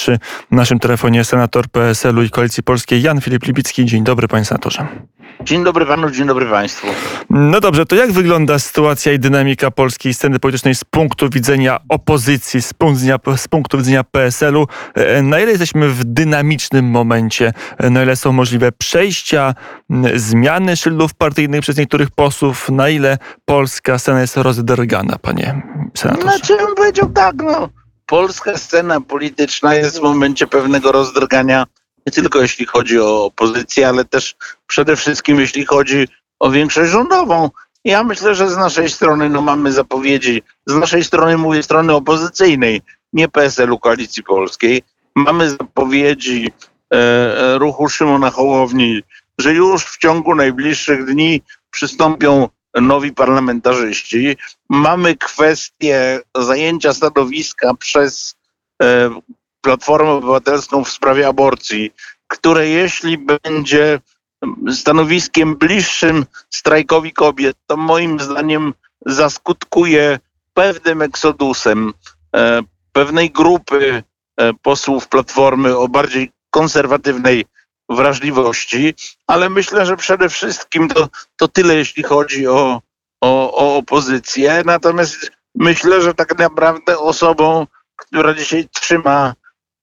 przy naszym telefonie senator PSL-u i Koalicji Polskiej Jan Filip Libicki. Dzień dobry panie senatorze. Dzień dobry panu, dzień dobry państwu. No dobrze, to jak wygląda sytuacja i dynamika polskiej sceny politycznej z punktu widzenia opozycji, z punktu widzenia, z punktu widzenia PSL-u? Na ile jesteśmy w dynamicznym momencie? Na ile są możliwe przejścia, zmiany szyldów partyjnych przez niektórych posłów? Na ile polska scena jest rozdrgana, panie senatorze? Znaczy, bym powiedział tak, no. Polska scena polityczna jest w momencie pewnego rozdrgania nie tylko jeśli chodzi o opozycję, ale też przede wszystkim jeśli chodzi o większość rządową. Ja myślę, że z naszej strony no, mamy zapowiedzi, z naszej strony mówię strony opozycyjnej, nie PSL-u Koalicji Polskiej, mamy zapowiedzi e, e, ruchu Szymona Hołowni, że już w ciągu najbliższych dni przystąpią nowi parlamentarzyści. Mamy kwestię zajęcia stanowiska przez e, Platformę Obywatelską w sprawie aborcji, które jeśli będzie stanowiskiem bliższym strajkowi kobiet, to moim zdaniem zaskutkuje pewnym eksodusem e, pewnej grupy e, posłów Platformy o bardziej konserwatywnej wrażliwości, ale myślę, że przede wszystkim to, to tyle, jeśli chodzi o, o, o opozycję. Natomiast myślę, że tak naprawdę osobą, która dzisiaj trzyma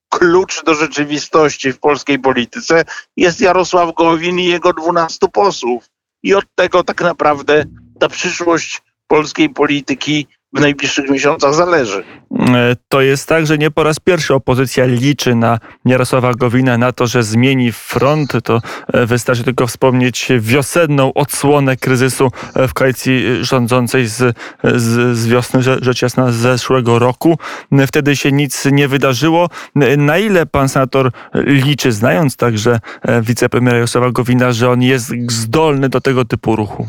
klucz do rzeczywistości w polskiej polityce jest Jarosław Gowin i jego dwunastu posłów. I od tego tak naprawdę ta przyszłość polskiej polityki w najbliższych miesiącach zależy. E, to jest tak, że nie po raz pierwszy opozycja liczy na Jarosława Gowina, na to, że zmieni front. To e, wystarczy tylko wspomnieć wiosenną odsłonę kryzysu e, w koalicji rządzącej z, z, z wiosny, rzecz jasna, z zeszłego roku. Wtedy się nic nie wydarzyło. Na ile pan senator liczy, znając także wicepremiera Jarosława Gowina, że on jest zdolny do tego typu ruchu?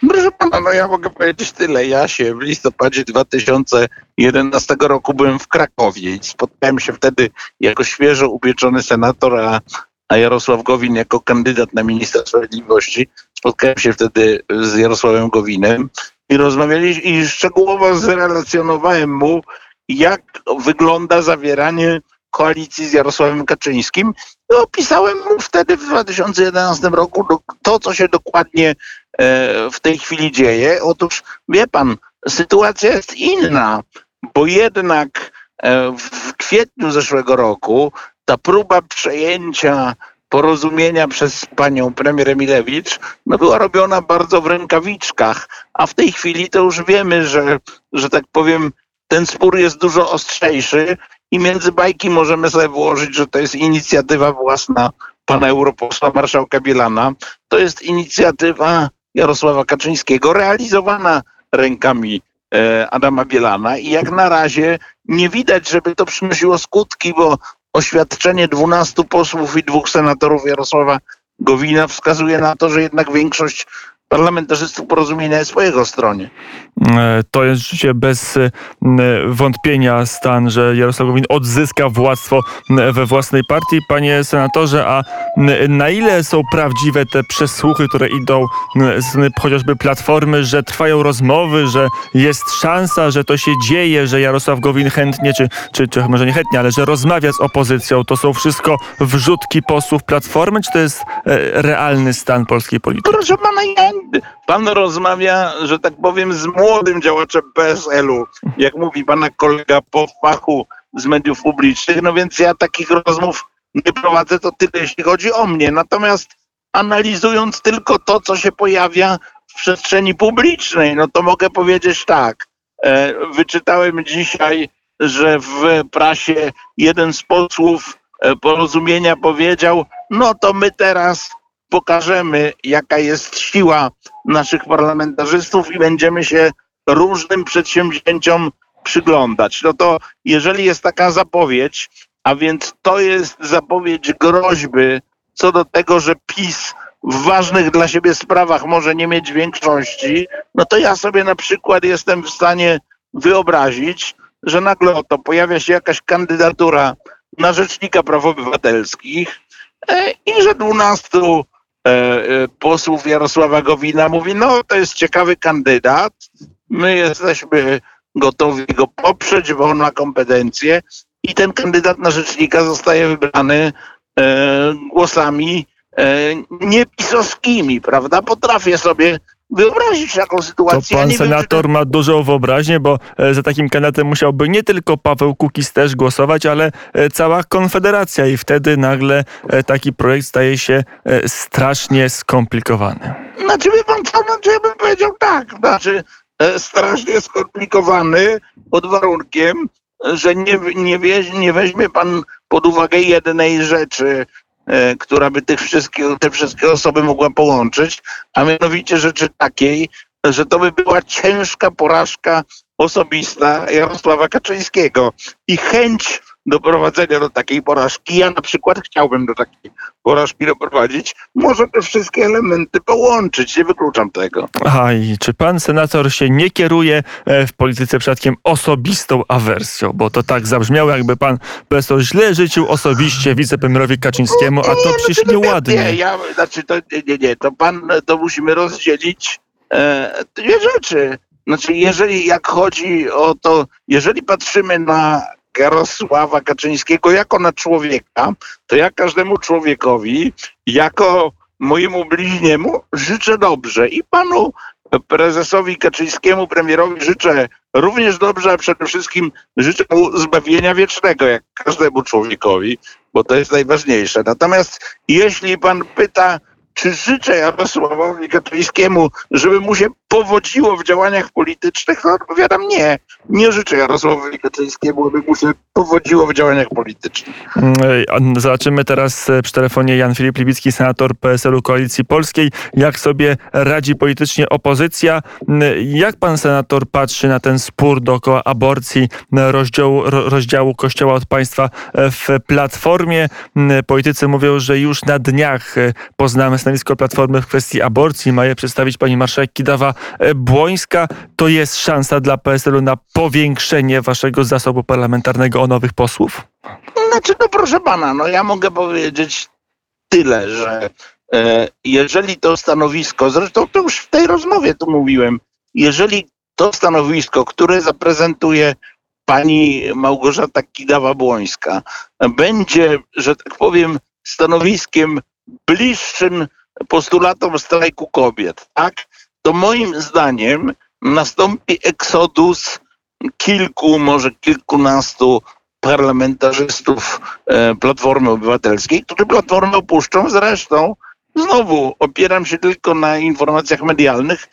Proszę pana, no ja mogę powiedzieć tyle. Ja się w listopadzie 2011 roku byłem w Krakowie i spotkałem się wtedy jako świeżo upieczony senator, a, a Jarosław Gowin jako kandydat na ministra sprawiedliwości. Spotkałem się wtedy z Jarosławem Gowinem i rozmawialiśmy i szczegółowo zrelacjonowałem mu, jak wygląda zawieranie koalicji z Jarosławem Kaczyńskim. I opisałem mu wtedy w 2011 roku to, co się dokładnie w tej chwili dzieje? Otóż, wie pan, sytuacja jest inna, bo jednak e, w kwietniu zeszłego roku ta próba przejęcia porozumienia przez panią premier Emilewicz no była robiona bardzo w rękawiczkach, a w tej chwili to już wiemy, że, że tak powiem, ten spór jest dużo ostrzejszy i między bajki możemy sobie włożyć, że to jest inicjatywa własna pana europosła marszałka Bielana. To jest inicjatywa Jarosława Kaczyńskiego, realizowana rękami e, Adama Bielana. I jak na razie nie widać, żeby to przynosiło skutki, bo oświadczenie 12 posłów i dwóch senatorów Jarosława Gowina wskazuje na to, że jednak większość parlamentarzystów porozumienia jest po jego stronie. E, to jest rzeczywiście bez e, wątpienia stan, że Jarosław Gowin odzyska władztwo we własnej partii. Panie senatorze, a na ile są prawdziwe te przesłuchy, które idą z chociażby Platformy, że trwają rozmowy, że jest szansa, że to się dzieje, że Jarosław Gowin chętnie, czy, czy, czy może nie chętnie, ale że rozmawia z opozycją. To są wszystko wrzutki posłów Platformy, czy to jest e, realny stan polskiej polityki? Proszę pana, ja Pan rozmawia, że tak powiem, z młodym działaczem PSL-u, jak mówi pana kolega po fachu z mediów publicznych, no więc ja takich rozmów nie prowadzę, to tyle, jeśli chodzi o mnie. Natomiast analizując tylko to, co się pojawia w przestrzeni publicznej, no to mogę powiedzieć tak. E, wyczytałem dzisiaj, że w prasie jeden z posłów e, porozumienia powiedział, no to my teraz pokażemy, jaka jest siła naszych parlamentarzystów i będziemy się różnym przedsięwzięciom przyglądać. No to jeżeli jest taka zapowiedź, a więc to jest zapowiedź groźby co do tego, że PiS w ważnych dla siebie sprawach może nie mieć większości, no to ja sobie na przykład jestem w stanie wyobrazić, że nagle oto pojawia się jakaś kandydatura na rzecznika praw obywatelskich e, i że dwunastu E, e, posłów Jarosława Gowina mówi, no to jest ciekawy kandydat, my jesteśmy gotowi go poprzeć, bo on ma kompetencje, i ten kandydat na rzecznika zostaje wybrany e, głosami e, niepisowskimi, prawda? Potrafię sobie wyobrazić taką To sytuację. Ja pan wiem, czy senator to- ma dużą wyobraźnię, bo e, za takim kandydatem musiałby nie tylko Paweł Kukiz też głosować, ale e, cała Konfederacja i wtedy nagle e, taki projekt staje się strasznie skomplikowany. Znaczy, wie pan co, znaczy ja bym powiedział tak, znaczy strasznie skomplikowany pod warunkiem, że nie, nie, wie, nie weźmie pan pod uwagę jednej rzeczy, która by tych wszystkich, te wszystkie osoby mogła połączyć, a mianowicie rzeczy takiej, że to by była ciężka porażka osobista Jarosława Kaczyńskiego i chęć doprowadzenia do takiej porażki. Ja na przykład chciałbym do takiej porażki doprowadzić. Może te wszystkie elementy połączyć, nie wykluczam tego. A i czy pan senator się nie kieruje e, w polityce przypadkiem osobistą awersją? Bo to tak zabrzmiało, jakby pan profesor źle życzył osobiście wicepremierowi Kaczyńskiemu, a to no przecież nieładnie. Nie, ja, znaczy to, nie, nie, nie, to pan, to musimy rozdzielić e, dwie rzeczy. Znaczy, jeżeli jak chodzi o to, jeżeli patrzymy na Jarosława Kaczyńskiego jako na człowieka, to ja każdemu człowiekowi, jako mojemu bliźniemu życzę dobrze i panu prezesowi Kaczyńskiemu, premierowi życzę również dobrze, a przede wszystkim życzę mu zbawienia wiecznego, jak każdemu człowiekowi, bo to jest najważniejsze. Natomiast jeśli pan pyta, czy życzę Jarosławowi Kaczyńskiemu, żeby mu się powodziło w działaniach politycznych, to odpowiadam nie. Nie życzę Jarosławowi Kaczyńskiemu, aby mu się powodziło w działaniach politycznych. Mm, a Zobaczymy teraz e, przy telefonie Jan Filip Libicki, senator PSL-u Koalicji Polskiej. Jak sobie radzi politycznie opozycja? Mm, Jak pan senator patrzy na ten spór dookoła aborcji, rozdziału, ro- rozdziału Kościoła od państwa e, w Platformie? Mm, Politycy mówią, że już na dniach e, poznamy stanowisko Platformy w kwestii aborcji. Ma je przedstawić pani marszałek Kidawa-Błońska. To jest szansa dla PSL-u na powiększenie waszego zasobu parlamentarnego o nowych posłów? Znaczy, no proszę pana, no ja mogę powiedzieć tyle, że e, jeżeli to stanowisko, zresztą to już w tej rozmowie tu mówiłem, jeżeli to stanowisko, które zaprezentuje pani Małgorzata Kidawa-Błońska, będzie, że tak powiem, stanowiskiem bliższym postulatom strajku kobiet, tak, to moim zdaniem nastąpi eksodus kilku, może kilkunastu parlamentarzystów e, Platformy Obywatelskiej, którzy Platformę opuszczą. Zresztą znowu opieram się tylko na informacjach medialnych.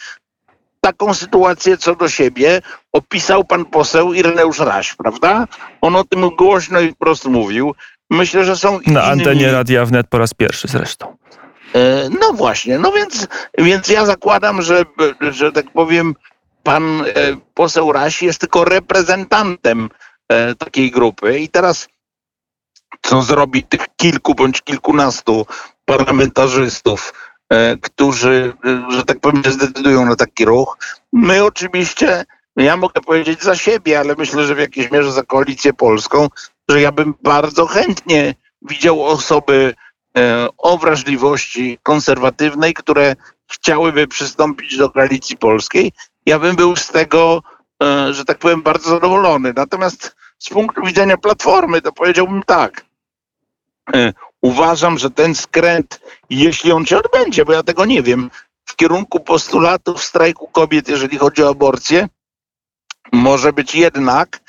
Taką sytuację co do siebie opisał pan poseł Ireneusz Raś, prawda? On o tym głośno i wprost mówił. Myślę, że są Na inni- antenie Radia Wnet po raz pierwszy zresztą. E, No właśnie, no więc, więc ja zakładam, że, że tak powiem, pan e, poseł Raś jest tylko reprezentantem e, takiej grupy. I teraz co zrobi tych kilku bądź kilkunastu parlamentarzystów, którzy, że tak powiem, zdecydują na taki ruch? My oczywiście, ja mogę powiedzieć za siebie, ale myślę, że w jakiejś mierze za koalicję polską, że ja bym bardzo chętnie widział osoby o wrażliwości konserwatywnej, które chciałyby przystąpić do koalicji polskiej. Ja bym był z tego, e, że tak powiem, bardzo zadowolony. Natomiast z punktu widzenia Platformy, to powiedziałbym tak. E, Uważam, że ten skręt, jeśli on się odbędzie, bo ja tego nie wiem, w kierunku postulatów strajku kobiet, jeżeli chodzi o aborcję, może być jednak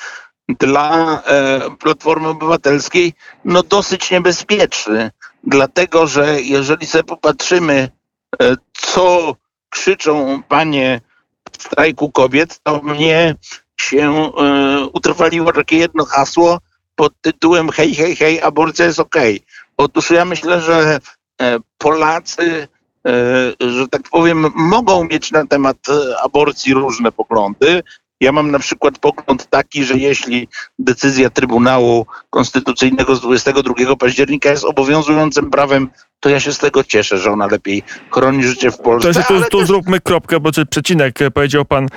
dla e, Platformy Obywatelskiej no dosyć niebezpieczny. Dlatego, że jeżeli sobie popatrzymy, e, co krzyczą panie w strajku kobiet, to mnie się e, utrwaliło takie jedno hasło pod tytułem hej, hej, hej, aborcja jest okej. Otóż ja myślę, że e, Polacy, że tak powiem, mogą mieć na temat aborcji różne poglądy. Ja mam na przykład pogląd taki, że jeśli decyzja Trybunału Konstytucyjnego z 22 października jest obowiązującym prawem, to ja się z tego cieszę, że ona lepiej chroni życie w To Polsce. jeszcze tu, też- zróbmy kropkę, bo czy przecinek e, powiedział pan,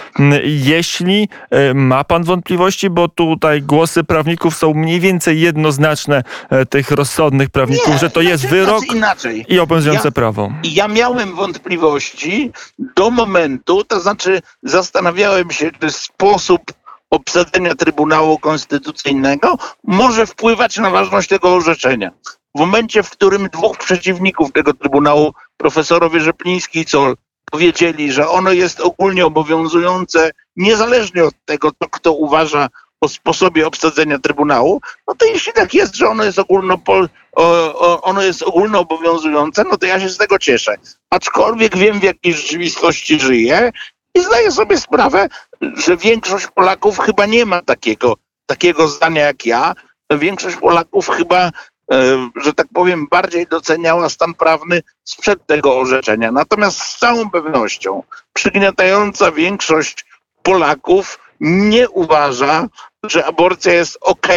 jeśli e, ma pan wątpliwości, bo tutaj głosy prawników są mniej więcej jednoznaczne, e, tych rozsądnych prawników, Nie, że to jest wyrok inaczej. i obowiązujące Ja- prawo. I ja miałem wątpliwości do momentu, to znaczy zastanawiałem się, czy sposób obsadzenia Trybunału Konstytucyjnego może wpływać na ważność tego orzeczenia. W momencie, w którym dwóch przeciwników tego Trybunału, profesorowie Rzepliński i Col, powiedzieli, że ono jest ogólnie obowiązujące, niezależnie od tego, co kto uważa o sposobie obsadzenia Trybunału, no to jeśli tak jest, że ono jest, ogólnopol, ono jest ogólnoobowiązujące, no to ja się z tego cieszę. Aczkolwiek wiem, w jakiej rzeczywistości żyję i zdaję sobie sprawę, że większość Polaków chyba nie ma takiego, takiego zdania jak ja. Większość Polaków chyba, że tak powiem, bardziej doceniała stan prawny sprzed tego orzeczenia. Natomiast z całą pewnością przygniatająca większość Polaków nie uważa, że aborcja jest ok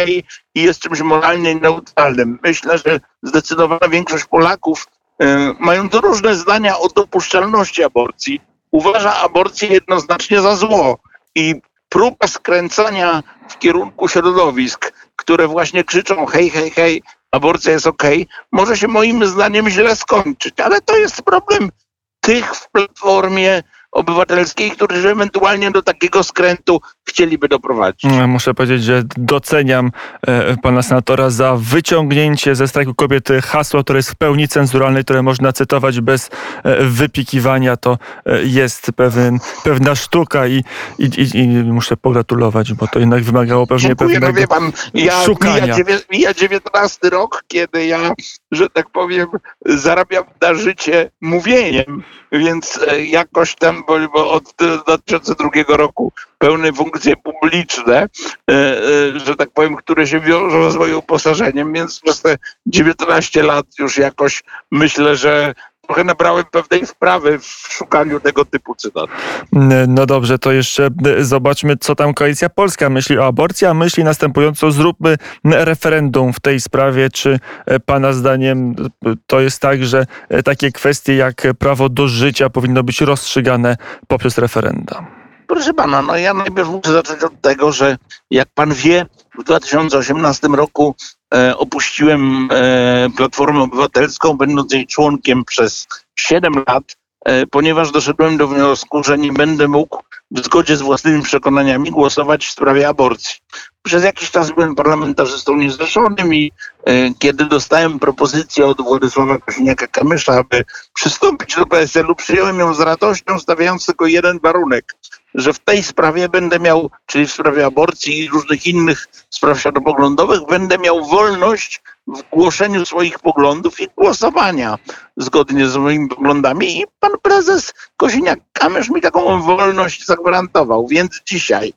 i jest czymś moralnie neutralnym. Myślę, że zdecydowana większość Polaków, y, mając różne zdania o dopuszczalności aborcji, uważa aborcję jednoznacznie za zło. I próba skręcania w kierunku środowisk, które właśnie krzyczą hej, hej, hej, aborcja jest ok, może się moim zdaniem źle skończyć. Ale to jest problem tych w platformie obywatelskiej, którzy ewentualnie do takiego skrętu chcieliby doprowadzić. Mm, muszę powiedzieć, że doceniam e, pana senatora za wyciągnięcie ze strajku kobiet hasła, które jest w pełni cenzuralne, które można cytować bez e, wypikiwania. To e, jest pewien, pewna sztuka i, i, i, i muszę pogratulować, bo to jednak wymagało pewnie Dziękuję, pewnego no wie pan, ja, szukania. Mija, mija 19 rok, kiedy ja, że tak powiem, zarabiam na życie mówieniem, więc jakoś tam, bo, bo od 2002 roku pełne funkcje publiczne, e, e, że tak powiem, które się wiążą z moim uposażeniem, więc przez te 19 lat już jakoś myślę, że trochę nabrałem pewnej wprawy w szukaniu tego typu cytatów. No dobrze, to jeszcze e, zobaczmy, co tam Koalicja Polska myśli o aborcji, a myśli następująco, zróbmy referendum w tej sprawie. Czy Pana zdaniem to jest tak, że takie kwestie jak prawo do życia powinno być rozstrzygane poprzez referenda? Proszę pana, no ja najpierw muszę zacząć od tego, że jak pan wie, w 2018 roku e, opuściłem e, Platformę Obywatelską, będąc jej członkiem przez 7 lat, e, ponieważ doszedłem do wniosku, że nie będę mógł w zgodzie z własnymi przekonaniami głosować w sprawie aborcji. Przez jakiś czas byłem parlamentarzystą niezrzeszonym i e, kiedy dostałem propozycję od Władysława Kosiniaka-Kamysza, aby przystąpić do PSL-u, przyjąłem ją z radością, stawiając tylko jeden warunek, że w tej sprawie będę miał, czyli w sprawie aborcji i różnych innych spraw światopoglądowych, będę miał wolność w głoszeniu swoich poglądów i głosowania zgodnie z moimi poglądami. I pan prezes Kosiniak-Kamysz mi taką wolność zagwarantował. Więc dzisiaj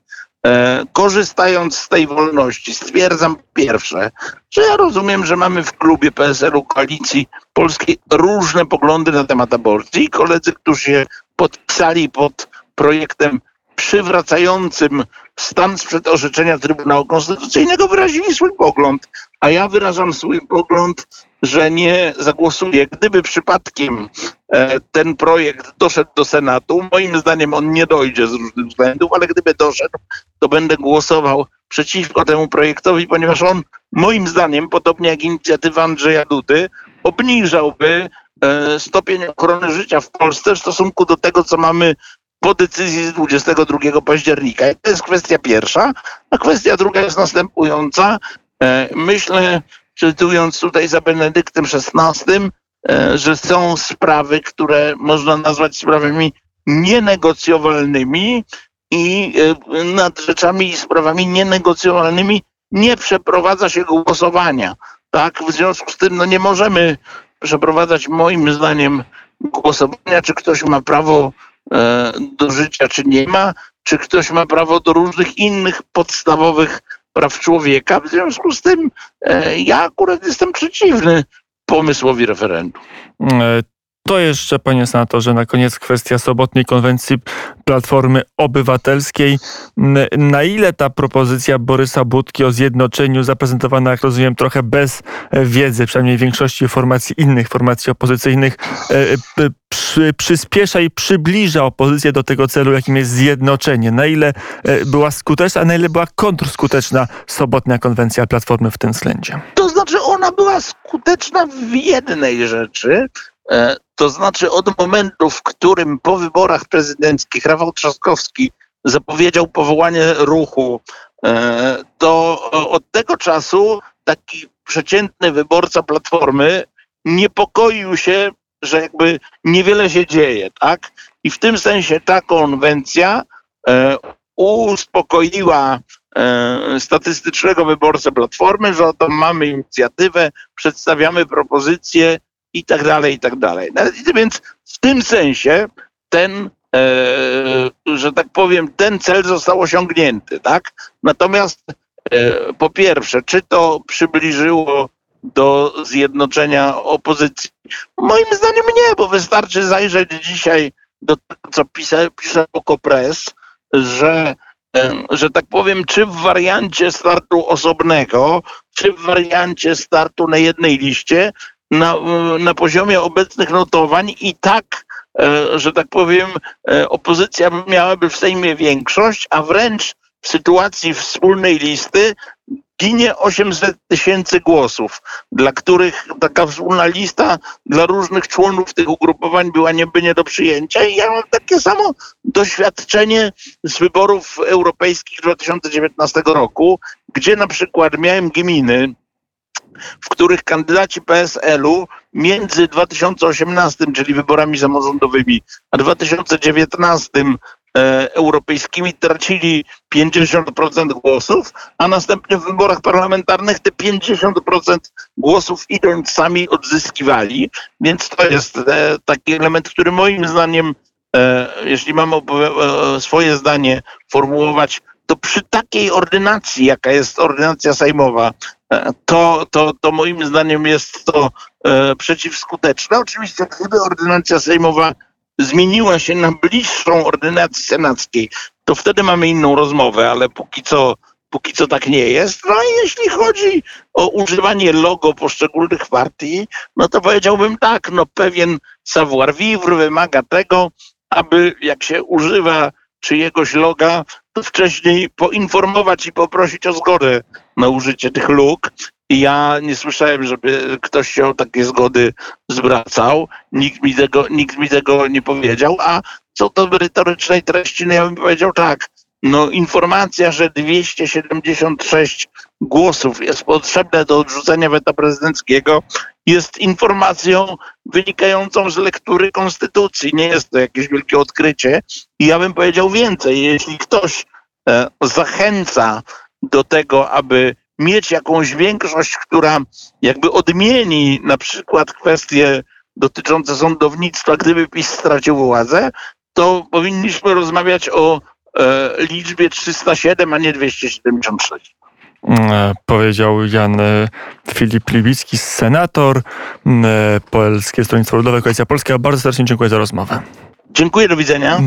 E, korzystając z tej wolności, stwierdzam pierwsze, że ja rozumiem, że mamy w klubie PSL-u Koalicji Polskiej różne poglądy na temat aborcji i koledzy, którzy się podpisali pod projektem przywracającym stan sprzed orzeczenia Trybunału Konstytucyjnego wyrazili swój pogląd, a ja wyrażam swój pogląd, że nie zagłosuję. Gdyby przypadkiem e, ten projekt doszedł do Senatu, moim zdaniem on nie dojdzie z różnych względów, ale gdyby doszedł, to będę głosował przeciwko temu projektowi, ponieważ on moim zdaniem, podobnie jak inicjatywa Andrzeja Dudy, obniżałby e, stopień ochrony życia w Polsce w stosunku do tego, co mamy po decyzji z 22 października. I to jest kwestia pierwsza. A kwestia druga jest następująca. E, myślę, cytując tutaj za Benedyktem XVI, e, że są sprawy, które można nazwać sprawami nienegocjowalnymi i e, nad rzeczami i sprawami nienegocjowalnymi nie przeprowadza się głosowania. Tak, w związku z tym no nie możemy przeprowadzać moim zdaniem głosowania, czy ktoś ma prawo do życia, czy nie ma, czy ktoś ma prawo do różnych innych podstawowych praw człowieka. W związku z tym e, ja akurat jestem przeciwny pomysłowi referendum. E, to jeszcze, panie senatorze, na koniec kwestia sobotniej konwencji Platformy Obywatelskiej. Na ile ta propozycja Borysa Budki o zjednoczeniu, zaprezentowana, jak rozumiem, trochę bez wiedzy, przynajmniej większości formacji, innych formacji opozycyjnych, e, przy, przyspiesza i przybliża opozycję do tego celu, jakim jest zjednoczenie? Na ile e, była skuteczna, a na ile była kontrskuteczna sobotnia konwencja Platformy w tym względzie? To znaczy, ona była skuteczna w jednej rzeczy, E, to znaczy od momentu, w którym po wyborach prezydenckich Rafał Trzaskowski zapowiedział powołanie ruchu, e, to od tego czasu taki przeciętny wyborca Platformy niepokoił się, że jakby niewiele się dzieje, tak? I w tym sensie ta konwencja e, uspokoiła e, statystycznego wyborcę Platformy, że oto mamy inicjatywę, przedstawiamy propozycje i tak dalej, i tak dalej. Więc w tym sensie ten, e, że tak powiem, ten cel został osiągnięty, tak? Natomiast e, po pierwsze, czy to przybliżyło do zjednoczenia opozycji? Moim zdaniem nie, bo wystarczy zajrzeć dzisiaj do tego, co pisa, pisało Kopres, że, że tak powiem, czy w wariancie startu osobnego, czy w wariancie startu na jednej liście, na, na poziomie obecnych notowań i tak, e, że tak powiem, e, opozycja miałaby w Sejmie większość, a wręcz w sytuacji wspólnej listy ginie 800 tysięcy głosów, dla których taka wspólna lista dla różnych członów tych ugrupowań była nieby nie do przyjęcia. I ja mam takie samo doświadczenie z wyborów europejskich 2019 roku, gdzie na przykład miałem gminy, w których kandydaci PSL-u między 2018, czyli wyborami samorządowymi, a 2019 e, europejskimi tracili 50% głosów, a następnie w wyborach parlamentarnych te 50% głosów idąc sami odzyskiwali. Więc to jest e, taki element, który moim zdaniem, e, jeśli mam swoje zdanie formułować, to przy takiej ordynacji, jaka jest ordynacja sejmowa, e, to, to, to moim zdaniem jest to e, przeciwskuteczne. Oczywiście, gdyby ordynacja sejmowa zmieniła się na bliższą ordynacji senackiej, to wtedy mamy inną rozmowę, ale póki co, póki co tak nie jest. No i jeśli chodzi o używanie logo poszczególnych partii, no to powiedziałbym tak, no pewien savoir vivre wymaga tego, aby jak się używa czyjegoś loga, to wcześniej poinformować i poprosić o zgodę na użycie tych luk. I ja nie słyszałem, żeby ktoś się o takie zgody zwracał. Nikt mi tego, nikt mi tego nie powiedział. A co do merytorycznej treści, no ja bym powiedział tak. No, informacja, że 276 głosów jest potrzebne do odrzucenia weta prezydenckiego, jest informacją wynikającą z lektury konstytucji. Nie jest to jakieś wielkie odkrycie. I ja bym powiedział więcej. Jeśli ktoś e, zachęca do tego, aby mieć jakąś większość, która jakby odmieni na przykład kwestie dotyczące sądownictwa, gdyby PiS stracił władzę, to powinniśmy rozmawiać o e, liczbie 307, a nie 276. E, powiedział Jan e, Filip Libicki, senator e, Polskie Stronnictwo Ludowe, Koalicja Polska. Bardzo serdecznie dziękuję za rozmowę. Dziękuję, do widzenia.